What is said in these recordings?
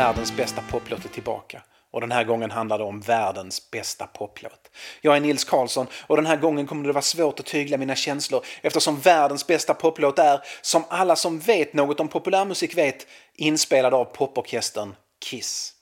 Världens bästa poplåt är tillbaka. Och den här gången handlar det om världens bästa poplåt. Jag är Nils Karlsson och den här gången kommer det vara svårt att tygla mina känslor eftersom världens bästa poplåt är, som alla som vet något om populärmusik vet, inspelad av poporkestern Kiss.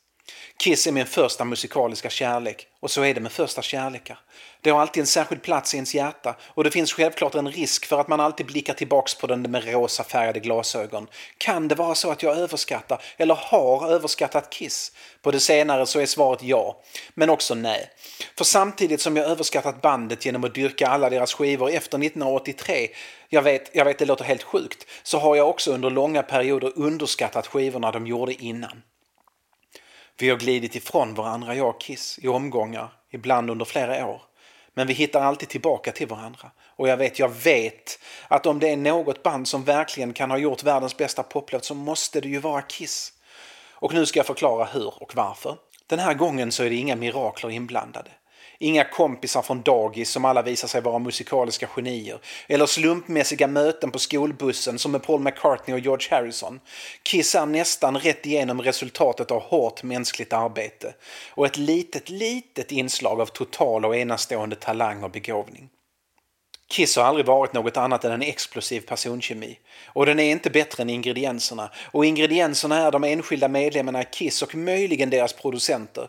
Kiss är min första musikaliska kärlek och så är det med första kärlekar. Det har alltid en särskild plats i ens hjärta och det finns självklart en risk för att man alltid blickar tillbaks på den med rosa färgade glasögon. Kan det vara så att jag överskattar eller har överskattat Kiss? På det senare så är svaret ja, men också nej. För samtidigt som jag överskattat bandet genom att dyrka alla deras skivor efter 1983, jag vet, jag vet det låter helt sjukt, så har jag också under långa perioder underskattat skivorna de gjorde innan. Vi har glidit ifrån varandra, jag och Kiss, i omgångar, ibland under flera år. Men vi hittar alltid tillbaka till varandra. Och jag vet, jag vet att om det är något band som verkligen kan ha gjort världens bästa poplåt så måste det ju vara Kiss. Och nu ska jag förklara hur och varför. Den här gången så är det inga mirakler inblandade. Inga kompisar från dagis som alla visar sig vara musikaliska genier. Eller slumpmässiga möten på skolbussen som med Paul McCartney och George Harrison. Kiss är nästan rätt igenom resultatet av hårt mänskligt arbete. Och ett litet, litet inslag av total och enastående talang och begåvning. Kiss har aldrig varit något annat än en explosiv personkemi. Och den är inte bättre än ingredienserna. Och ingredienserna är de enskilda medlemmarna i Kiss och möjligen deras producenter.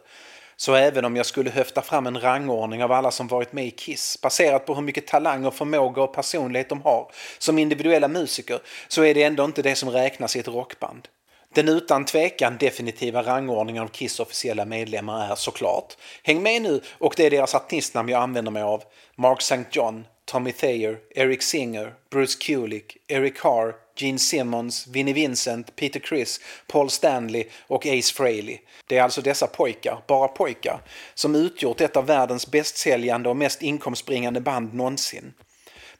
Så även om jag skulle höfta fram en rangordning av alla som varit med i Kiss baserat på hur mycket talang och förmåga och personlighet de har som individuella musiker så är det ändå inte det som räknas i ett rockband. Den utan tvekan definitiva rangordningen av Kiss officiella medlemmar är såklart Häng med nu och det är deras artistnamn jag använder mig av Mark St. John, Tommy Thayer, Eric Singer, Bruce Kulick, Eric Carr, Gene Simmons, Vinnie Vincent, Peter Criss, Paul Stanley och Ace Frehley. Det är alltså dessa pojkar, bara pojkar, som utgjort ett av världens bästsäljande och mest inkomstbringande band någonsin.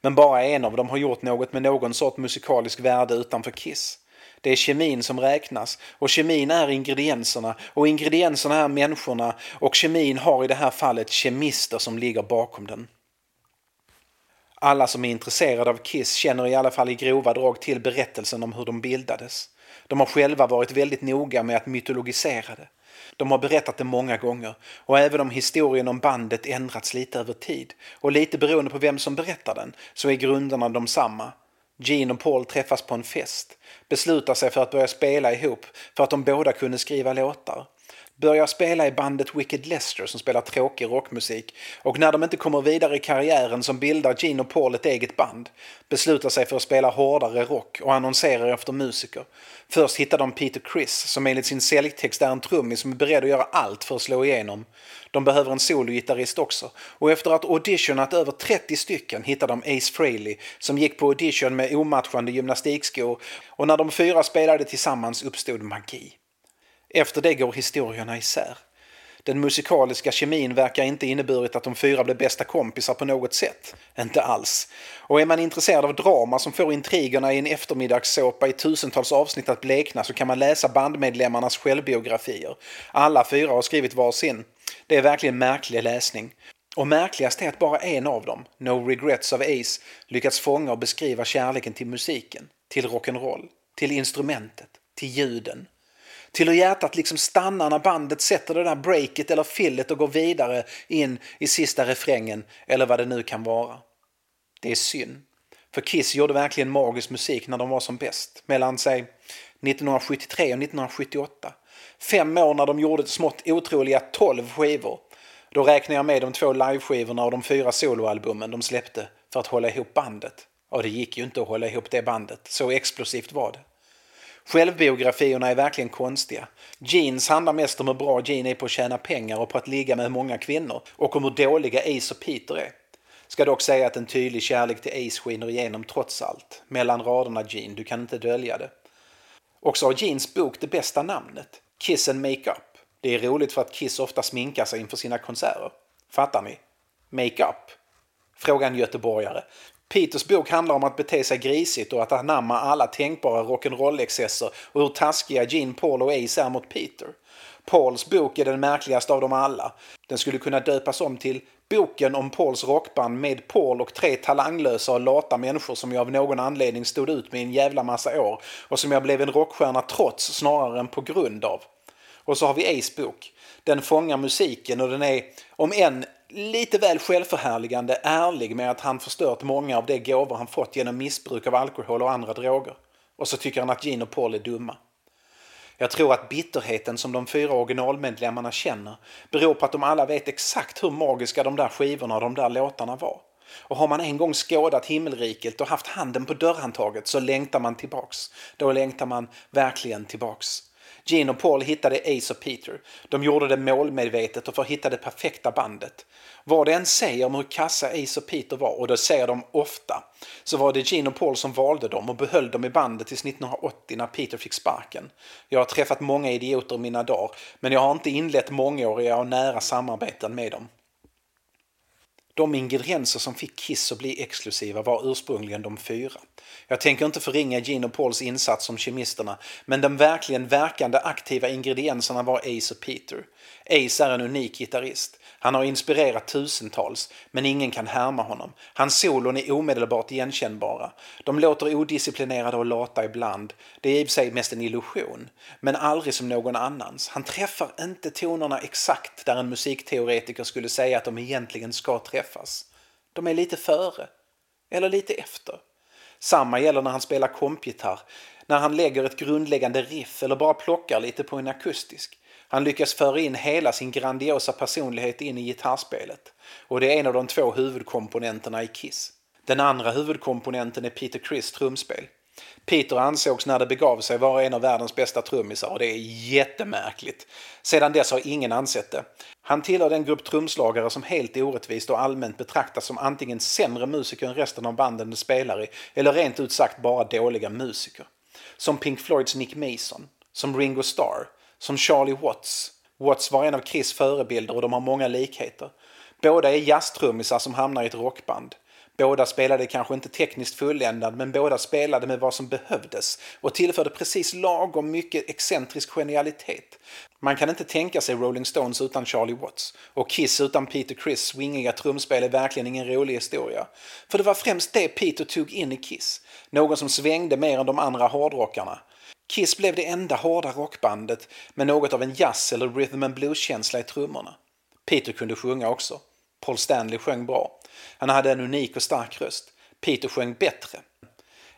Men bara en av dem har gjort något med någon sort musikalisk värde utanför Kiss. Det är kemin som räknas och kemin är ingredienserna och ingredienserna är människorna och kemin har i det här fallet kemister som ligger bakom den. Alla som är intresserade av Kiss känner i alla fall i grova drag till berättelsen om hur de bildades. De har själva varit väldigt noga med att mytologisera det. De har berättat det många gånger och även om historien om bandet ändrats lite över tid och lite beroende på vem som berättar den så är grunderna de samma. Gene och Paul träffas på en fest, beslutar sig för att börja spela ihop för att de båda kunde skriva låtar börjar spela i bandet Wicked Lester som spelar tråkig rockmusik och när de inte kommer vidare i karriären som bildar Gene och Paul ett eget band beslutar sig för att spela hårdare rock och annonserar efter musiker. Först hittar de Peter Criss som enligt sin säljtext är en trummis som är beredd att göra allt för att slå igenom. De behöver en sologitarrist också och efter att auditionat över 30 stycken hittar de Ace Frehley som gick på audition med omatchande gymnastikskor och när de fyra spelade tillsammans uppstod magi. Efter det går historierna isär. Den musikaliska kemin verkar inte inneburit att de fyra blev bästa kompisar på något sätt. Inte alls. Och är man intresserad av drama som får intrigerna i en eftermiddagssåpa i tusentals avsnitt att blekna så kan man läsa bandmedlemmarnas självbiografier. Alla fyra har skrivit varsin. Det är verkligen märklig läsning. Och märkligast är att bara en av dem, No Regrets of Ace, lyckats fånga och beskriva kärleken till musiken, till rock'n'roll, till instrumentet, till ljuden. Till hur hjärtat liksom stannar när bandet sätter det där breaket eller fillet och går vidare in i sista refrängen eller vad det nu kan vara. Det är synd. För Kiss gjorde verkligen magisk musik när de var som bäst. Mellan sig 1973 och 1978. Fem år när de gjorde smått otroliga 12 skivor. Då räknar jag med de två liveskivorna och de fyra soloalbumen de släppte för att hålla ihop bandet. Och det gick ju inte att hålla ihop det bandet, så explosivt var det. Självbiografierna är verkligen konstiga. Jeans handlar mest om hur bra Jean är på att tjäna pengar och på att ligga med många kvinnor och om hur dåliga Ace och Peter är. Ska dock säga att en tydlig kärlek till Ace skiner igenom trots allt. Mellan raderna Jean. du kan inte dölja det. Och så har Jeans bok det bästa namnet. Kiss and Makeup. Det är roligt för att Kiss ofta sminkar sig inför sina konserter. Fattar ni? Makeup? Fråga en göteborgare. Peters bok handlar om att bete sig grisigt och att anamma alla tänkbara rock'n'roll-excesser och hur taskiga Gene, Paul och Ace är mot Peter. Pauls bok är den märkligaste av dem alla. Den skulle kunna döpas om till Boken om Pauls rockband med Paul och tre talanglösa och lata människor som jag av någon anledning stod ut med en jävla massa år och som jag blev en rockstjärna trots snarare än på grund av. Och så har vi Ace bok. Den fångar musiken och den är, om än lite väl självförhärligande, ärlig med att han förstört många av de gåvor han fått genom missbruk av alkohol och andra droger. Och så tycker han att Gene och Paul är dumma. Jag tror att bitterheten som de fyra originalmedlemmarna känner beror på att de alla vet exakt hur magiska de där skivorna och de där låtarna var. Och har man en gång skådat himmelriket och haft handen på dörrhandtaget så längtar man tillbaks. Då längtar man verkligen tillbaks. Gene och Paul hittade Ace och Peter. De gjorde det målmedvetet och för att hitta det perfekta bandet. Vad det än säger om hur kassa Ace och Peter var, och det säger de ofta, så var det Gene och Paul som valde dem och behöll dem i bandet tills 1980 när Peter fick sparken. Jag har träffat många idioter i mina dagar, men jag har inte inlett mångåriga och nära samarbeten med dem. De ingredienser som fick Kiss att bli exklusiva var ursprungligen de fyra. Jag tänker inte förringa Gene och Pauls insats som kemisterna, men de verkligen verkande aktiva ingredienserna var Ace och Peter. Ace är en unik gitarrist. Han har inspirerat tusentals, men ingen kan härma honom. Hans solon är omedelbart igenkännbara. De låter odisciplinerade och lata ibland. Det är i och för sig mest en illusion, men aldrig som någon annans. Han träffar inte tonerna exakt där en musikteoretiker skulle säga att de egentligen ska träffas. De är lite före, eller lite efter. Samma gäller när han spelar kompgitarr, när han lägger ett grundläggande riff eller bara plockar lite på en akustisk. Han lyckas föra in hela sin grandiosa personlighet in i gitarrspelet och det är en av de två huvudkomponenterna i Kiss. Den andra huvudkomponenten är Peter Criss trumspel. Peter ansågs när det begav sig vara en av världens bästa trummisar och det är jättemärkligt. Sedan dess har ingen ansett det. Han tillhör den grupp trumslagare som helt orättvist och allmänt betraktas som antingen sämre musiker än resten av banden de spelar i eller rent ut sagt bara dåliga musiker. Som Pink Floyds Nick Mason, som Ringo Starr, som Charlie Watts. Watts var en av Chris förebilder och de har många likheter. Båda är jazztrummisar som hamnar i ett rockband. Båda spelade kanske inte tekniskt fulländad men båda spelade med vad som behövdes och tillförde precis lagom mycket excentrisk genialitet. Man kan inte tänka sig Rolling Stones utan Charlie Watts och Kiss utan Peter Criss swingiga trumspel är verkligen ingen rolig historia. För det var främst det Peter tog in i Kiss. Någon som svängde mer än de andra hårdrockarna. Kiss blev det enda hårda rockbandet med något av en jazz eller rhythm and blues-känsla i trummorna. Peter kunde sjunga också. Paul Stanley sjöng bra. Han hade en unik och stark röst. Peter sjöng bättre.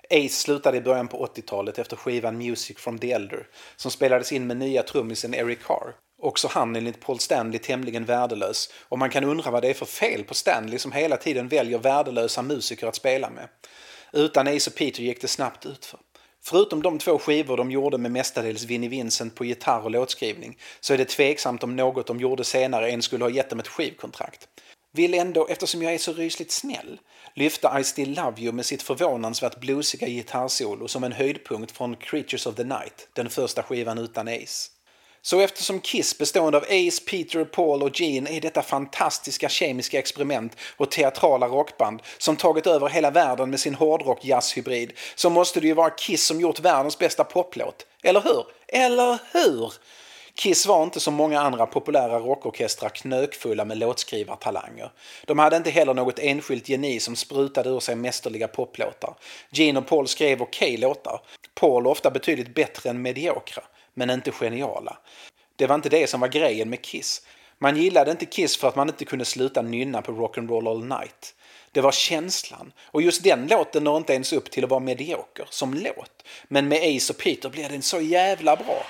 Ace slutade i början på 80-talet efter skivan Music from the Elder som spelades in med nya trummisen Eric Carr. Också han enligt Paul Stanley tämligen värdelös och man kan undra vad det är för fel på Stanley som hela tiden väljer värdelösa musiker att spela med. Utan Ace och Peter gick det snabbt utför. Förutom de två skivor de gjorde med mestadels Vinnie Vincent på gitarr och låtskrivning så är det tveksamt om något de gjorde senare ens skulle ha gett dem ett skivkontrakt. Vill ändå, eftersom jag är så rysligt snäll, lyfta I still love you med sitt förvånansvärt bluesiga gitarrsolo som en höjdpunkt från Creatures of the Night, den första skivan utan Ace. Så eftersom Kiss bestående av Ace, Peter, Paul och Gene är detta fantastiska kemiska experiment och teatrala rockband som tagit över hela världen med sin hårdrock jazzhybrid så måste det ju vara Kiss som gjort världens bästa poplåt. Eller hur? Eller hur? Kiss var inte som många andra populära rockorkestrar knökfulla med låtskrivartalanger. De hade inte heller något enskilt geni som sprutade ur sig mästerliga poplåtar. Gene och Paul skrev okej okay låtar. Paul ofta betydligt bättre än mediokra men inte geniala. Det var inte det som var grejen med Kiss. Man gillade inte Kiss för att man inte kunde sluta nynna på Rock'n'Roll All Night. Det var känslan. Och just den låten når inte ens upp till att vara medioker som låt. Men med Ace och Peter blir den så jävla bra.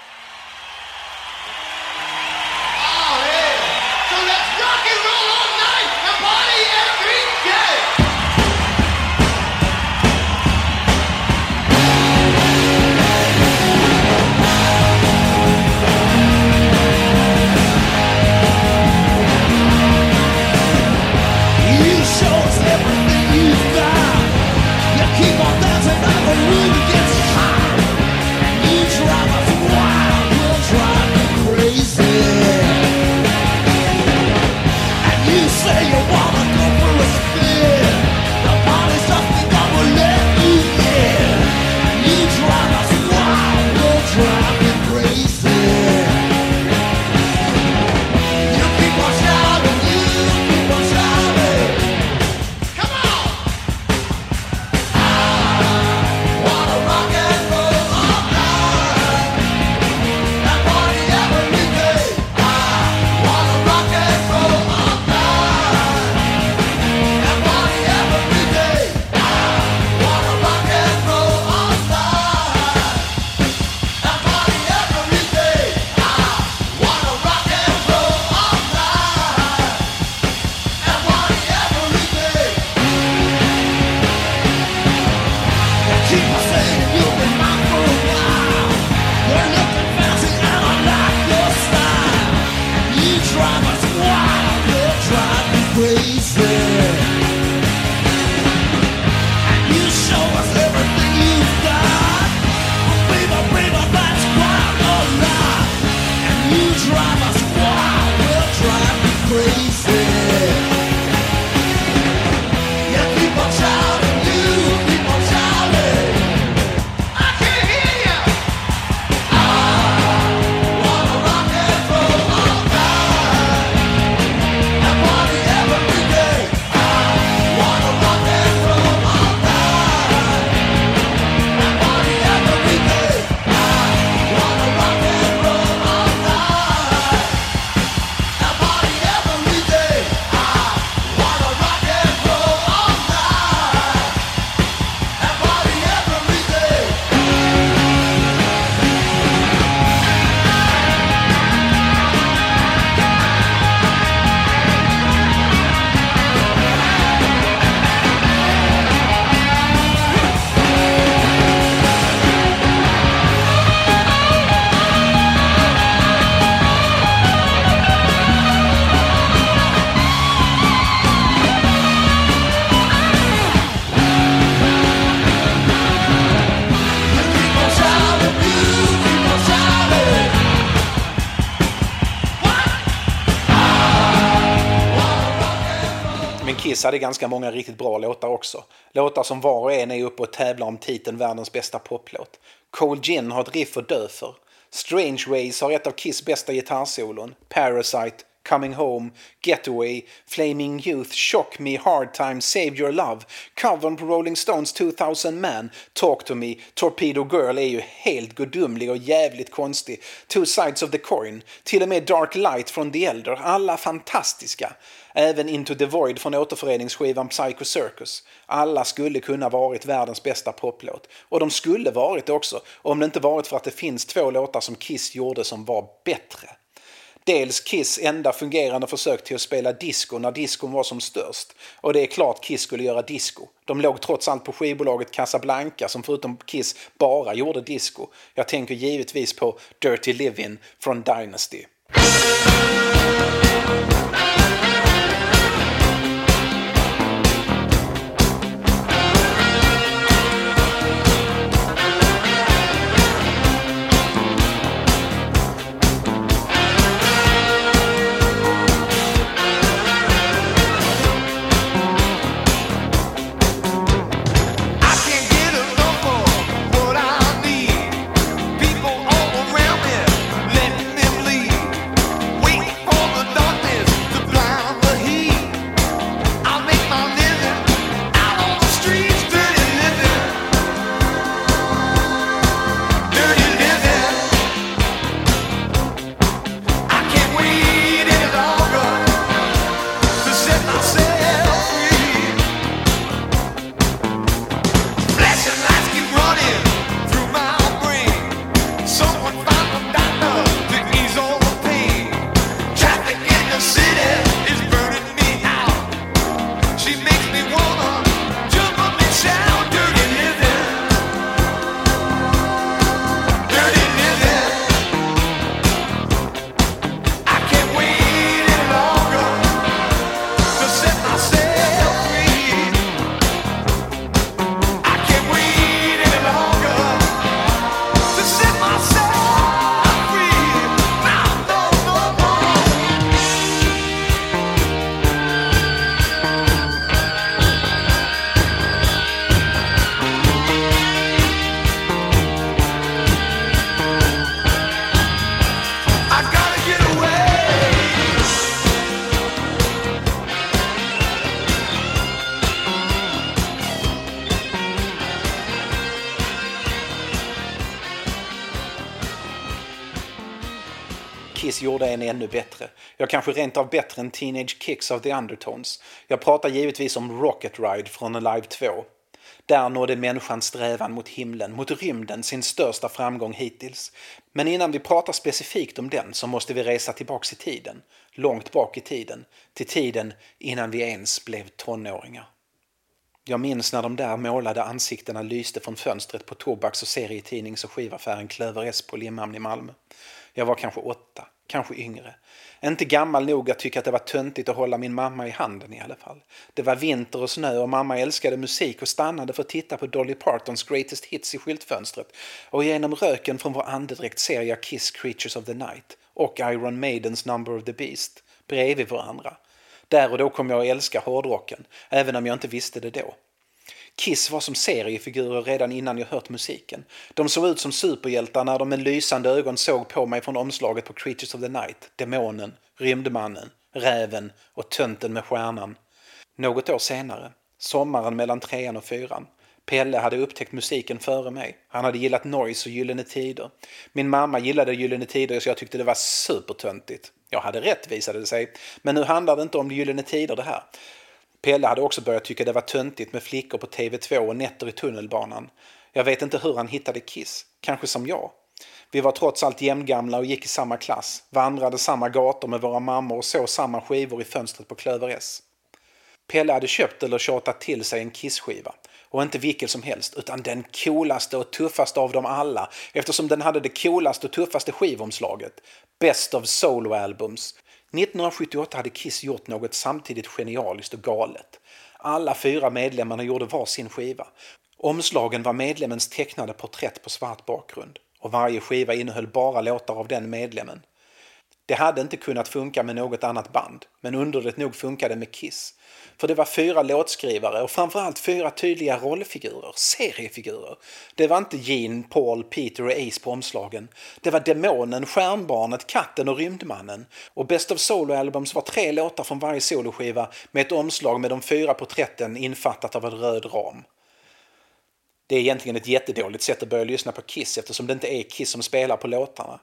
crazy Kiss hade ganska många riktigt bra låtar också. Låtar som var och en är uppe och tävlar om titeln världens bästa poplåt. Cold Gin har ett riff att dö för. Strange Ways har ett av Kiss bästa gitarrsolon. Parasite, Coming Home, Getaway, Flaming Youth, Shock Me, Hard Time, Save Your Love, covern på Rolling Stones 2000 Man, Talk To Me, Torpedo Girl är ju helt gudomlig och jävligt konstig. Two Sides of the Coin, till och med Dark Light från The Elder, alla fantastiska. Även Into the Void från återföreningsskivan Psycho Circus. Alla skulle kunna varit världens bästa poplåt. Och de skulle varit det också, om det inte varit för att det finns två låtar som Kiss gjorde som var bättre. Dels Kiss enda fungerande försök till att spela disco när discon var som störst. Och det är klart Kiss skulle göra disco. De låg trots allt på skivbolaget Casablanca som förutom Kiss bara gjorde disco. Jag tänker givetvis på Dirty Living från Dynasty. Kiss gjorde en ännu bättre. Jag kanske rent av bättre än Teenage Kicks of the Undertones. Jag pratar givetvis om Rocket Ride från Alive 2. Där nådde människans strävan mot himlen, mot rymden, sin största framgång hittills. Men innan vi pratar specifikt om den så måste vi resa tillbaks i tiden. Långt bak i tiden. Till tiden innan vi ens blev tonåringar. Jag minns när de där målade ansiktena lyste från fönstret på tobaks och serietidnings och skivaffären Klöver S på Limhamn i Malmö. Jag var kanske åtta, kanske yngre. Inte gammal nog att tycka att det var töntigt att hålla min mamma i handen i alla fall. Det var vinter och snö och mamma älskade musik och stannade för att titta på Dolly Partons Greatest Hits i skyltfönstret. Och genom röken från vår andedräkt ser jag Kiss Creatures of the Night och Iron Maidens Number of the Beast bredvid varandra. Där och då kom jag att älska hårdrocken, även om jag inte visste det då. Kiss var som seriefigurer redan innan jag hört musiken. De såg ut som superhjältar när de med lysande ögon såg på mig från omslaget på Creatures of the Night, Demonen, Rymdmannen, Räven och Tönten med stjärnan. Något år senare, sommaren mellan trean och fyran, Pelle hade upptäckt musiken före mig. Han hade gillat Noise och Gyllene Tider. Min mamma gillade Gyllene Tider så jag tyckte det var supertöntigt. Jag hade rätt visade det sig. Men nu handlar det inte om Gyllene Tider det här. Pelle hade också börjat tycka det var töntigt med flickor på TV2 och nätter i tunnelbanan. Jag vet inte hur han hittade Kiss. Kanske som jag. Vi var trots allt jämngamla och gick i samma klass, vandrade samma gator med våra mammor och såg samma skivor i fönstret på Klöver S. Pelle hade köpt eller tjatat till sig en Kiss-skiva. Och inte vilken som helst, utan den coolaste och tuffaste av dem alla eftersom den hade det coolaste och tuffaste skivomslaget. Best of Solo Albums 1978 hade Kiss gjort något samtidigt genialiskt och galet. Alla fyra medlemmarna gjorde var sin skiva. Omslagen var medlemmens tecknade porträtt på svart bakgrund och varje skiva innehöll bara låtar av den medlemmen. Det hade inte kunnat funka med något annat band, men underligt nog funkade med Kiss. För det var fyra låtskrivare och framförallt fyra tydliga rollfigurer, seriefigurer. Det var inte Gene, Paul, Peter och Ace på omslagen. Det var Demonen, Stjärnbarnet, Katten och Rymdmannen. Och Best of Solo Albums var tre låtar från varje soloskiva med ett omslag med de fyra porträtten infattat av en röd ram. Det är egentligen ett jättedåligt sätt att börja lyssna på Kiss eftersom det inte är Kiss som spelar på låtarna.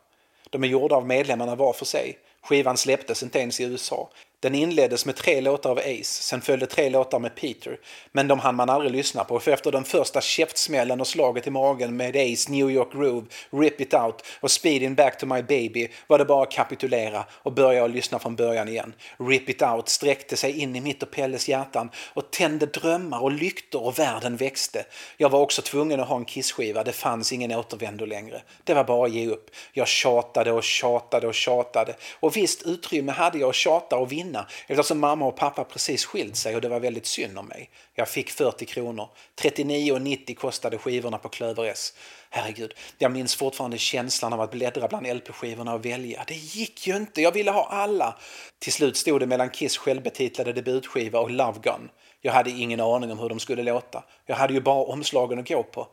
De är gjorda av medlemmarna var för sig. Skivan släpptes inte ens i USA. Den inleddes med tre låtar av Ace, sen följde tre låtar med Peter. Men de hann man aldrig lyssna på för efter den första käftsmällen och slaget i magen med Ace, New York Groove, Rip It Out och Speeding Back to My Baby var det bara att kapitulera och börja och lyssna från början igen. Rip It Out sträckte sig in i mitt och Pelles hjärtan och tände drömmar och lyktor och världen växte. Jag var också tvungen att ha en Kiss-skiva, det fanns ingen återvändo längre. Det var bara att ge upp. Jag tjatade och tjatade och tjatade och visst utrymme hade jag att tjata och vinna vinna eftersom mamma och pappa precis skilt sig och det var väldigt synd om mig. Jag fick 40 kronor. 39,90 kostade skivorna på Klöver S. Herregud, jag minns fortfarande känslan av att bläddra bland LP-skivorna och välja. Det gick ju inte, jag ville ha alla. Till slut stod det mellan Kiss självbetitlade debutskiva och Love Gun. Jag hade ingen aning om hur de skulle låta. Jag hade ju bara omslagen att gå på.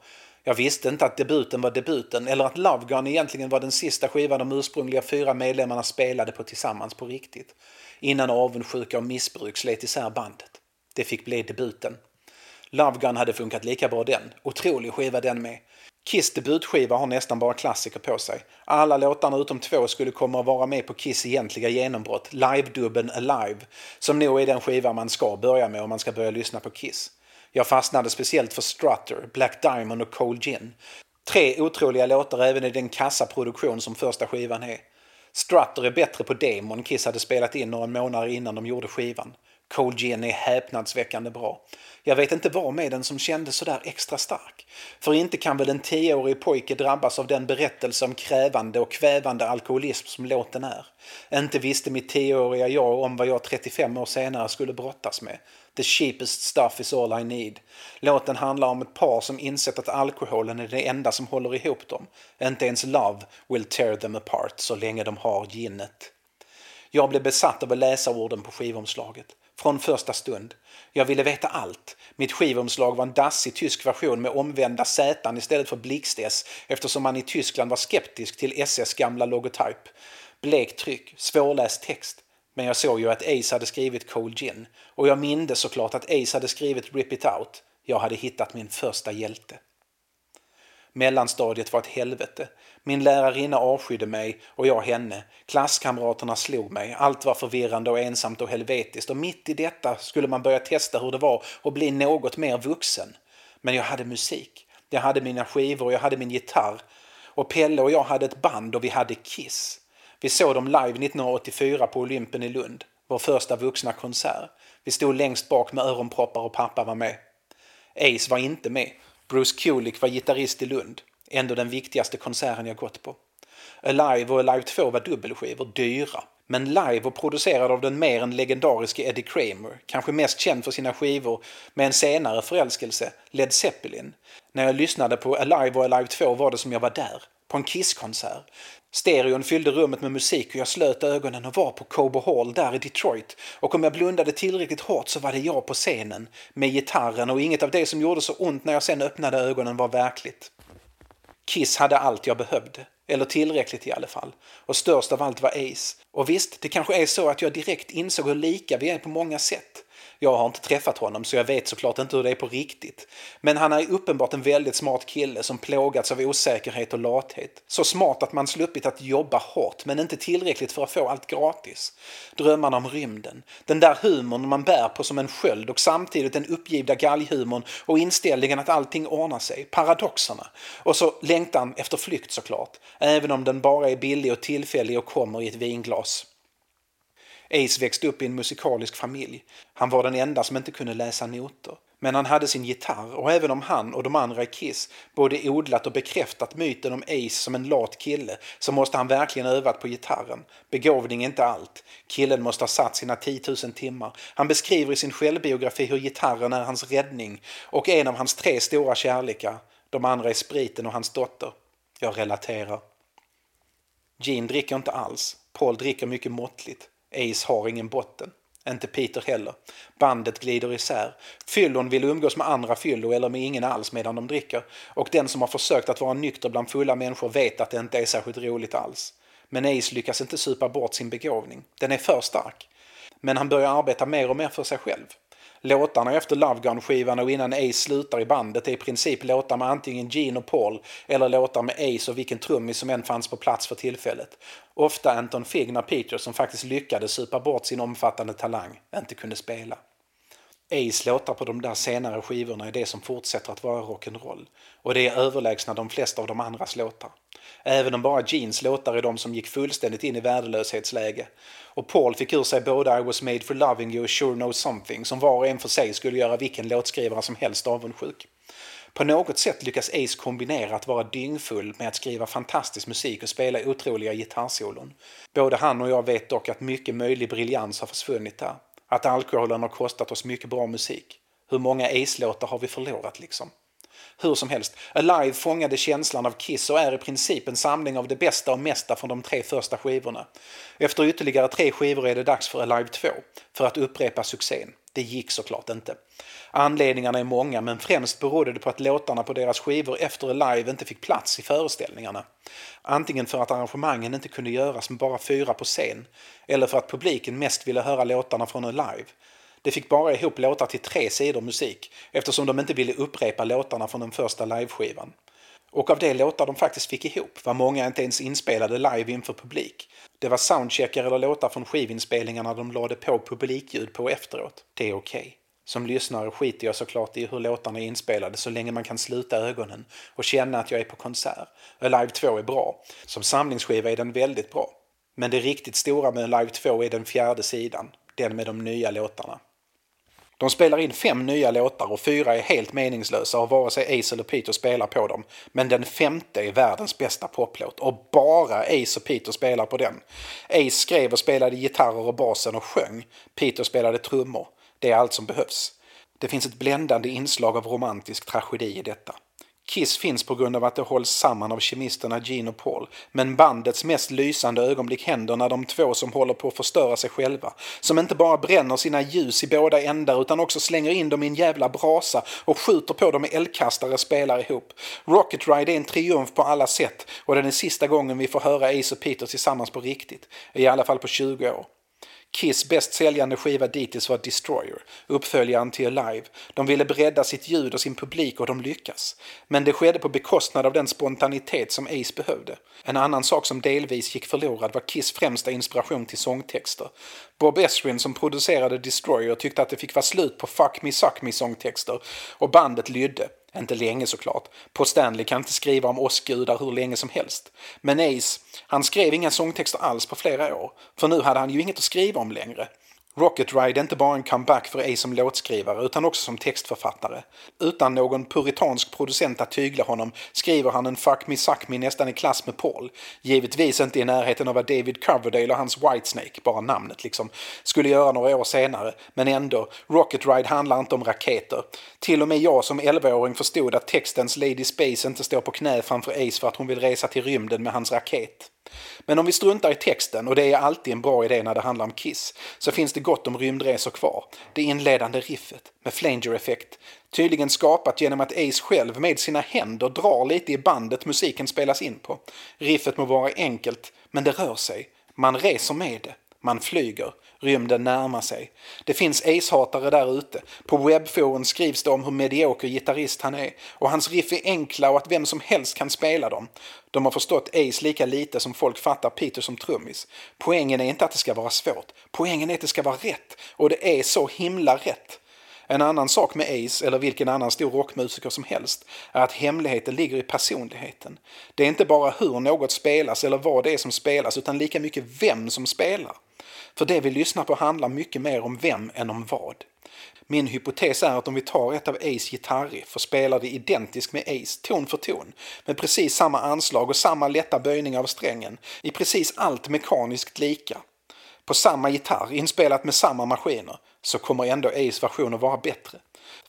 Jag visste inte att debuten var debuten eller att Love Gun egentligen var den sista skivan de ursprungliga fyra medlemmarna spelade på tillsammans på riktigt. Innan avundsjuka och missbruk slet isär bandet. Det fick bli debuten. Love Gun hade funkat lika bra den. Otrolig skiva den med. Kiss debutskiva har nästan bara klassiker på sig. Alla låtarna utom två skulle komma att vara med på Kiss egentliga genombrott, live-dubben Alive, som nog är den skiva man ska börja med om man ska börja lyssna på Kiss. Jag fastnade speciellt för Strutter, Black Diamond och Cold Gin. Tre otroliga låtar även i den kassa produktion som första skivan är. Strutter är bättre på demon Kiss hade spelat in några månader innan de gjorde skivan. Cold Gin är häpnadsväckande bra. Jag vet inte vad med den som kändes sådär extra stark. För inte kan väl en tioårig pojke drabbas av den berättelse om krävande och kvävande alkoholism som låten är. Inte visste mitt tioåriga jag om vad jag 35 år senare skulle brottas med. The cheapest stuff is all I need. Låten handlar om ett par som insett att alkoholen är det enda som håller ihop dem. Inte ens love will tear them apart så länge de har ginnet. Jag blev besatt av att läsa orden på skivomslaget. Från första stund. Jag ville veta allt. Mitt skivomslag var en dassig tysk version med omvända Z istället för blixt-S eftersom man i Tyskland var skeptisk till SS gamla logotyp. Blekt tryck, svårläst text. Men jag såg ju att Ace hade skrivit Cold Gin och jag mindes såklart att Ace hade skrivit Rip It Out. Jag hade hittat min första hjälte. Mellanstadiet var ett helvete. Min lärarinna avskydde mig och jag henne. Klasskamraterna slog mig. Allt var förvirrande och ensamt och helvetiskt och mitt i detta skulle man börja testa hur det var att bli något mer vuxen. Men jag hade musik. Jag hade mina skivor och jag hade min gitarr. Och Pelle och jag hade ett band och vi hade Kiss. Vi såg dem live 1984 på Olympen i Lund. Vår första vuxna konsert. Vi stod längst bak med öronproppar och pappa var med. Ace var inte med. Bruce Kulick var gitarrist i Lund. Ändå den viktigaste konserten jag gått på. Alive och Alive 2 var dubbelskivor, dyra. Men live och producerad av den mer än legendariske Eddie Kramer, kanske mest känd för sina skivor med en senare förälskelse, Led Zeppelin. När jag lyssnade på Alive och Alive 2 var det som jag var där, på en Kiss-konsert. Stereon fyllde rummet med musik och jag slöt ögonen och var på Cobo Hall där i Detroit. Och om jag blundade tillräckligt hårt så var det jag på scenen med gitarren och inget av det som gjorde så ont när jag sen öppnade ögonen var verkligt. Kiss hade allt jag behövde. Eller tillräckligt i alla fall. Och störst av allt var Ace. Och visst, det kanske är så att jag direkt insåg hur lika vi är på många sätt. Jag har inte träffat honom så jag vet såklart inte hur det är på riktigt. Men han är uppenbart en väldigt smart kille som plågats av osäkerhet och lathet. Så smart att man sluppit att jobba hårt men inte tillräckligt för att få allt gratis. Drömmarna om rymden. Den där humorn man bär på som en sköld och samtidigt den uppgivna galghumorn och inställningen att allting ordnar sig. Paradoxerna. Och så längtan efter flykt såklart. Även om den bara är billig och tillfällig och kommer i ett vinglas. Ace växte upp i en musikalisk familj. Han var den enda som inte kunde läsa noter. Men han hade sin gitarr och även om han och de andra i Kiss både odlat och bekräftat myten om Ace som en lat kille så måste han verkligen övat på gitarren. Begåvning är inte allt. Killen måste ha satt sina 10 000 timmar. Han beskriver i sin självbiografi hur gitarren är hans räddning och en av hans tre stora kärlekar. De andra är spriten och hans dotter. Jag relaterar. Gene dricker inte alls. Paul dricker mycket måttligt. Ace har ingen botten. Inte Peter heller. Bandet glider isär. Fyllon vill umgås med andra fyllo eller med ingen alls medan de dricker. Och den som har försökt att vara nykter bland fulla människor vet att det inte är särskilt roligt alls. Men Ace lyckas inte supa bort sin begåvning. Den är för stark. Men han börjar arbeta mer och mer för sig själv. Låtarna efter Love Gun-skivan och innan Ace slutar i bandet är i princip låtar med antingen Gene och Paul eller låtar med Ace och vilken trummis som än fanns på plats för tillfället. Ofta Anton Figna Peter, som faktiskt lyckades supa bort sin omfattande talang, inte kunde spela. Ace låtar på de där senare skivorna är det som fortsätter att vara rock'n'roll och det är överlägsna de flesta av de andras låtar. Även om bara Jeans låtar är de som gick fullständigt in i värdelöshetsläge. Och Paul fick ur sig både I was made for loving you och Sure know something som var och en för sig skulle göra vilken låtskrivare som helst avundsjuk. På något sätt lyckas Ace kombinera att vara dyngfull med att skriva fantastisk musik och spela otroliga gitarrsolon. Både han och jag vet dock att mycket möjlig briljans har försvunnit där. Att alkoholen har kostat oss mycket bra musik. Hur många Ace-låtar har vi förlorat liksom? Hur som helst, Alive fångade känslan av Kiss och är i princip en samling av det bästa och mesta från de tre första skivorna. Efter ytterligare tre skivor är det dags för Alive 2, för att upprepa succén. Det gick såklart inte. Anledningarna är många men främst berodde det på att låtarna på deras skivor efter Alive inte fick plats i föreställningarna. Antingen för att arrangemangen inte kunde göras med bara fyra på scen eller för att publiken mest ville höra låtarna från Alive. Det fick bara ihop låtar till tre sidor musik eftersom de inte ville upprepa låtarna från den första liveskivan. Och av de låtar de faktiskt fick ihop var många inte ens inspelade live inför publik. Det var soundcheckar eller låtar från skivinspelningarna de lade på publikljud på efteråt. Det är okej. Okay. Som lyssnare skiter jag såklart i hur låtarna är inspelade så länge man kan sluta ögonen och känna att jag är på konsert. Alive 2 är bra. Som samlingsskiva är den väldigt bra. Men det riktigt stora med Alive 2 är den fjärde sidan. Den med de nya låtarna. De spelar in fem nya låtar och fyra är helt meningslösa och vare sig Ace eller Peter spelar på dem. Men den femte är världens bästa poplåt och bara Ace och Peter spelar på den. Ace skrev och spelade gitarrer och basen och sjöng. Peter spelade trummor. Det är allt som behövs. Det finns ett bländande inslag av romantisk tragedi i detta. Kiss finns på grund av att det hålls samman av kemisterna Gene och Paul. Men bandets mest lysande ögonblick händer när de två som håller på att förstöra sig själva, som inte bara bränner sina ljus i båda ändar utan också slänger in dem i en jävla brasa och skjuter på dem med eldkastare spelar ihop. Rocket Ride är en triumf på alla sätt och det är den sista gången vi får höra Ace och Peter tillsammans på riktigt. I alla fall på 20 år. Kiss bäst säljande skiva dittills var Destroyer, uppföljaren till Alive. De ville bredda sitt ljud och sin publik och de lyckas. Men det skedde på bekostnad av den spontanitet som Ace behövde. En annan sak som delvis gick förlorad var Kiss främsta inspiration till sångtexter. Bob Esrin som producerade Destroyer tyckte att det fick vara slut på Fuck Me Suck Me sångtexter och bandet lydde. Inte länge såklart. På Stanley kan inte skriva om oss gudar hur länge som helst. Men Ace, han skrev inga sångtexter alls på flera år. För nu hade han ju inget att skriva om längre. Rocket Ride är inte bara en comeback för Ace som låtskrivare utan också som textförfattare. Utan någon puritansk producent att tygla honom skriver han en Fuck Me Suck Me nästan i klass med Paul. Givetvis inte i närheten av vad David Coverdale och hans Whitesnake, bara namnet liksom, skulle göra några år senare. Men ändå, Rocket Ride handlar inte om raketer. Till och med jag som 11-åring förstod att textens Lady Space inte står på knä framför Ace för att hon vill resa till rymden med hans raket. Men om vi struntar i texten, och det är alltid en bra idé när det handlar om Kiss, så finns det gott om rymdresor kvar. Det inledande riffet med flanger-effekt, tydligen skapat genom att Ace själv med sina händer drar lite i bandet musiken spelas in på. Riffet må vara enkelt, men det rör sig. Man reser med det. Man flyger. Rymden närmar sig. Det finns Ace-hatare där ute. På webbforum skrivs det om hur medioker gitarrist han är. Och hans riff är enkla och att vem som helst kan spela dem. De har förstått Ace lika lite som folk fattar Peter som trummis. Poängen är inte att det ska vara svårt. Poängen är att det ska vara rätt. Och det är så himla rätt. En annan sak med Ace, eller vilken annan stor rockmusiker som helst, är att hemligheten ligger i personligheten. Det är inte bara hur något spelas eller vad det är som spelas, utan lika mycket vem som spelar. För det vi lyssnar på handlar mycket mer om vem än om vad. Min hypotes är att om vi tar ett av Ace gitarriff och spelar det identiskt med Ace, ton för ton, med precis samma anslag och samma lätta böjning av strängen, i precis allt mekaniskt lika, på samma gitarr, inspelat med samma maskiner, så kommer ändå Ace version att vara bättre.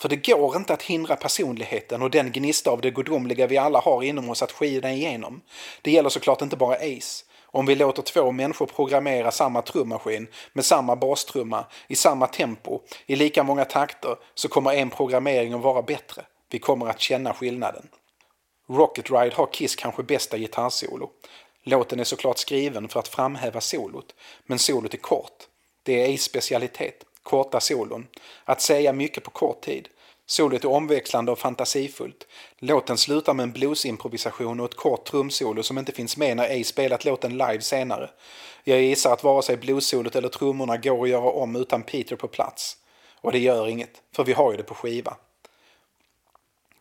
För det går inte att hindra personligheten och den gnista av det gudomliga vi alla har inom oss att skina igenom. Det gäller såklart inte bara Ace. Om vi låter två människor programmera samma trummaskin med samma bastrumma i samma tempo i lika många takter så kommer en programmering att vara bättre. Vi kommer att känna skillnaden. Rocket Ride har Kiss kanske bästa gitarrsolo. Låten är såklart skriven för att framhäva solot, men solot är kort. Det är Ace specialitet, korta solon. Att säga mycket på kort tid. Solot är omväxlande och fantasifullt. Låten slutar med en bluesimprovisation och ett kort trumsolo som inte finns med när Ace spelat låten live senare. Jag gissar att vare sig bluessolot eller trummorna går att göra om utan Peter på plats. Och det gör inget, för vi har ju det på skiva.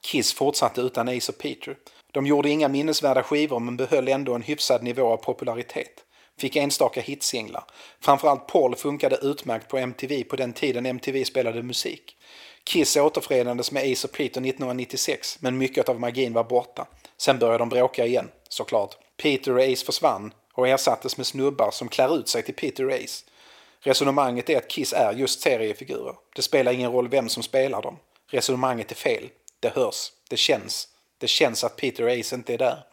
Kiss fortsatte utan Ace och Peter. De gjorde inga minnesvärda skivor men behöll ändå en hyfsad nivå av popularitet. Fick enstaka hitsinglar. Framförallt Paul funkade utmärkt på MTV på den tiden MTV spelade musik. Kiss återförenades med Ace och Peter 1996 men mycket av magin var borta. Sen började de bråka igen, såklart. Peter och Ace försvann och ersattes med snubbar som klär ut sig till Peter och Ace. Resonemanget är att Kiss är just seriefigurer. Det spelar ingen roll vem som spelar dem. Resonemanget är fel. Det hörs. Det känns. Det känns att Peter och Ace inte är där.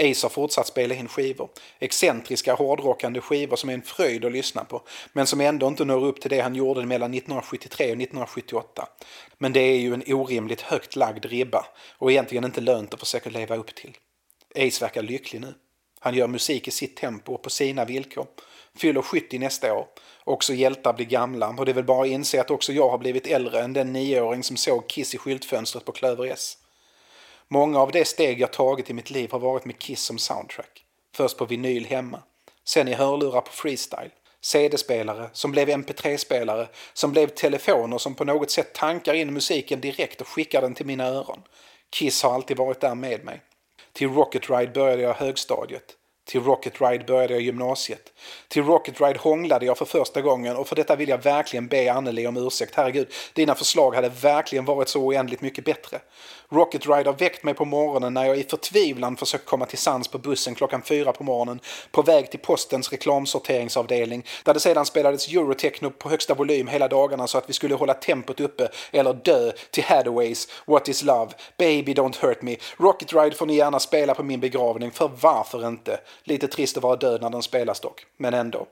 Ace har fortsatt spela in skivor. Excentriska hårdrockande skivor som är en fröjd att lyssna på. Men som ändå inte når upp till det han gjorde mellan 1973 och 1978. Men det är ju en orimligt högt lagd ribba och egentligen inte lönt att försöka leva upp till. Ace verkar lycklig nu. Han gör musik i sitt tempo och på sina villkor. Fyller 70 nästa år. Också hjältar blir gamla och det är väl bara att inse att också jag har blivit äldre än den nioåring som såg Kiss i skyltfönstret på Klöver S. Många av de steg jag tagit i mitt liv har varit med Kiss som soundtrack. Först på vinyl hemma, sen i hörlurar på freestyle, CD-spelare som blev MP3-spelare, som blev telefoner som på något sätt tankar in musiken direkt och skickar den till mina öron. Kiss har alltid varit där med mig. Till Rocket Ride började jag högstadiet. Till Rocket Ride började jag gymnasiet. Till Rocket Ride hånglade jag för första gången och för detta vill jag verkligen be Anneli om ursäkt. Herregud, dina förslag hade verkligen varit så oändligt mycket bättre. Rocket Ride har väckt mig på morgonen när jag i förtvivlan försökt komma till sans på bussen klockan fyra på morgonen på väg till postens reklamsorteringsavdelning där det sedan spelades Eurotechno på högsta volym hela dagarna så att vi skulle hålla tempot uppe eller dö till Hathaways What is Love, Baby Don't Hurt Me. Rocket Ride får ni gärna spela på min begravning, för varför inte? Lite trist att vara död när den spelas dock, men ändå.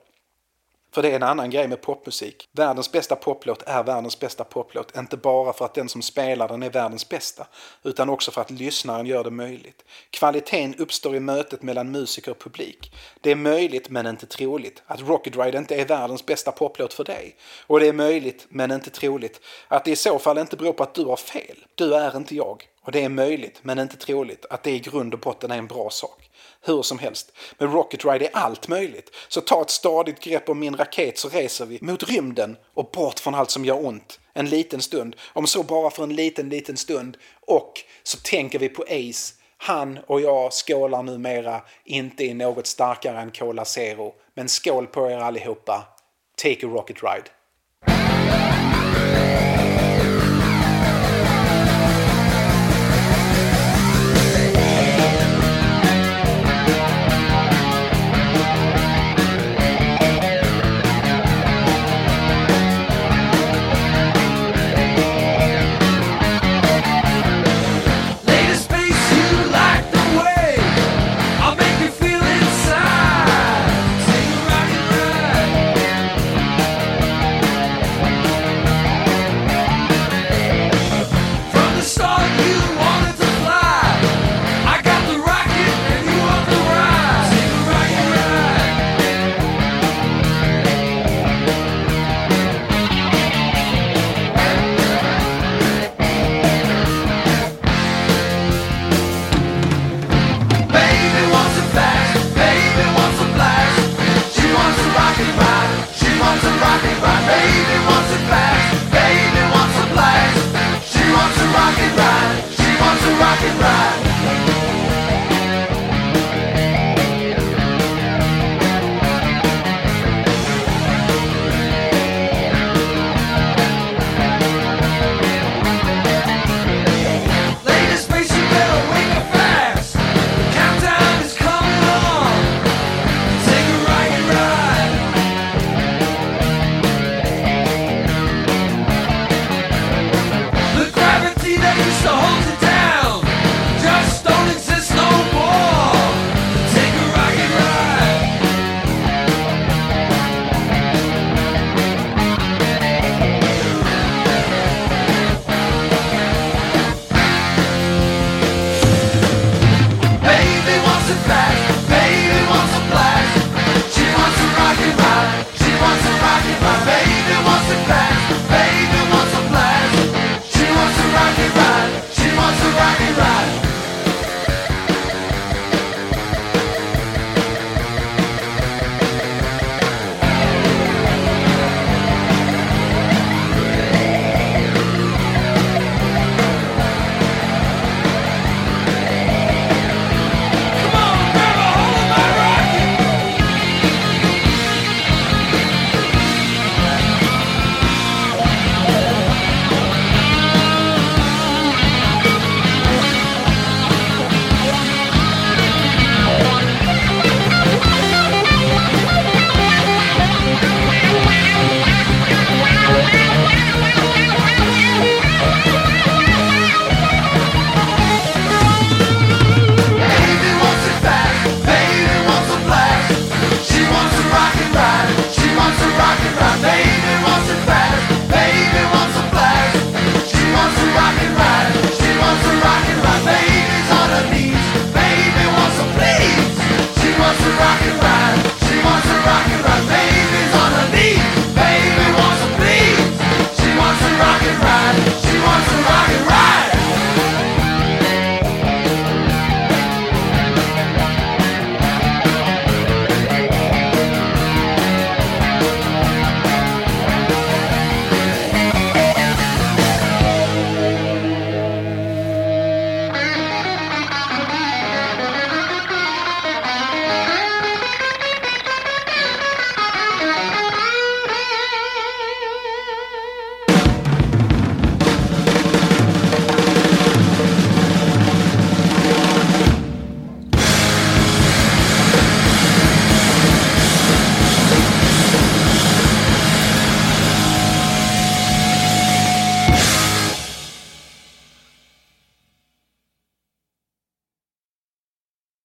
För det är en annan grej med popmusik. Världens bästa poplåt är världens bästa poplåt. Inte bara för att den som spelar den är världens bästa. Utan också för att lyssnaren gör det möjligt. Kvaliteten uppstår i mötet mellan musiker och publik. Det är möjligt, men inte troligt, att Rocket Ride inte är världens bästa poplåt för dig. Och det är möjligt, men inte troligt, att det i så fall inte beror på att du har fel. Du är inte jag. Och det är möjligt, men inte troligt, att det i grund och botten är en bra sak. Hur som helst, med Rocket Ride är allt möjligt. Så ta ett stadigt grepp om min raket så reser vi mot rymden och bort från allt som gör ont. En liten stund, om så bara för en liten, liten stund. Och så tänker vi på Ace. Han och jag skålar numera inte i något starkare än Cola Zero. Men skål på er allihopa. Take a Rocket Ride. wants a fact.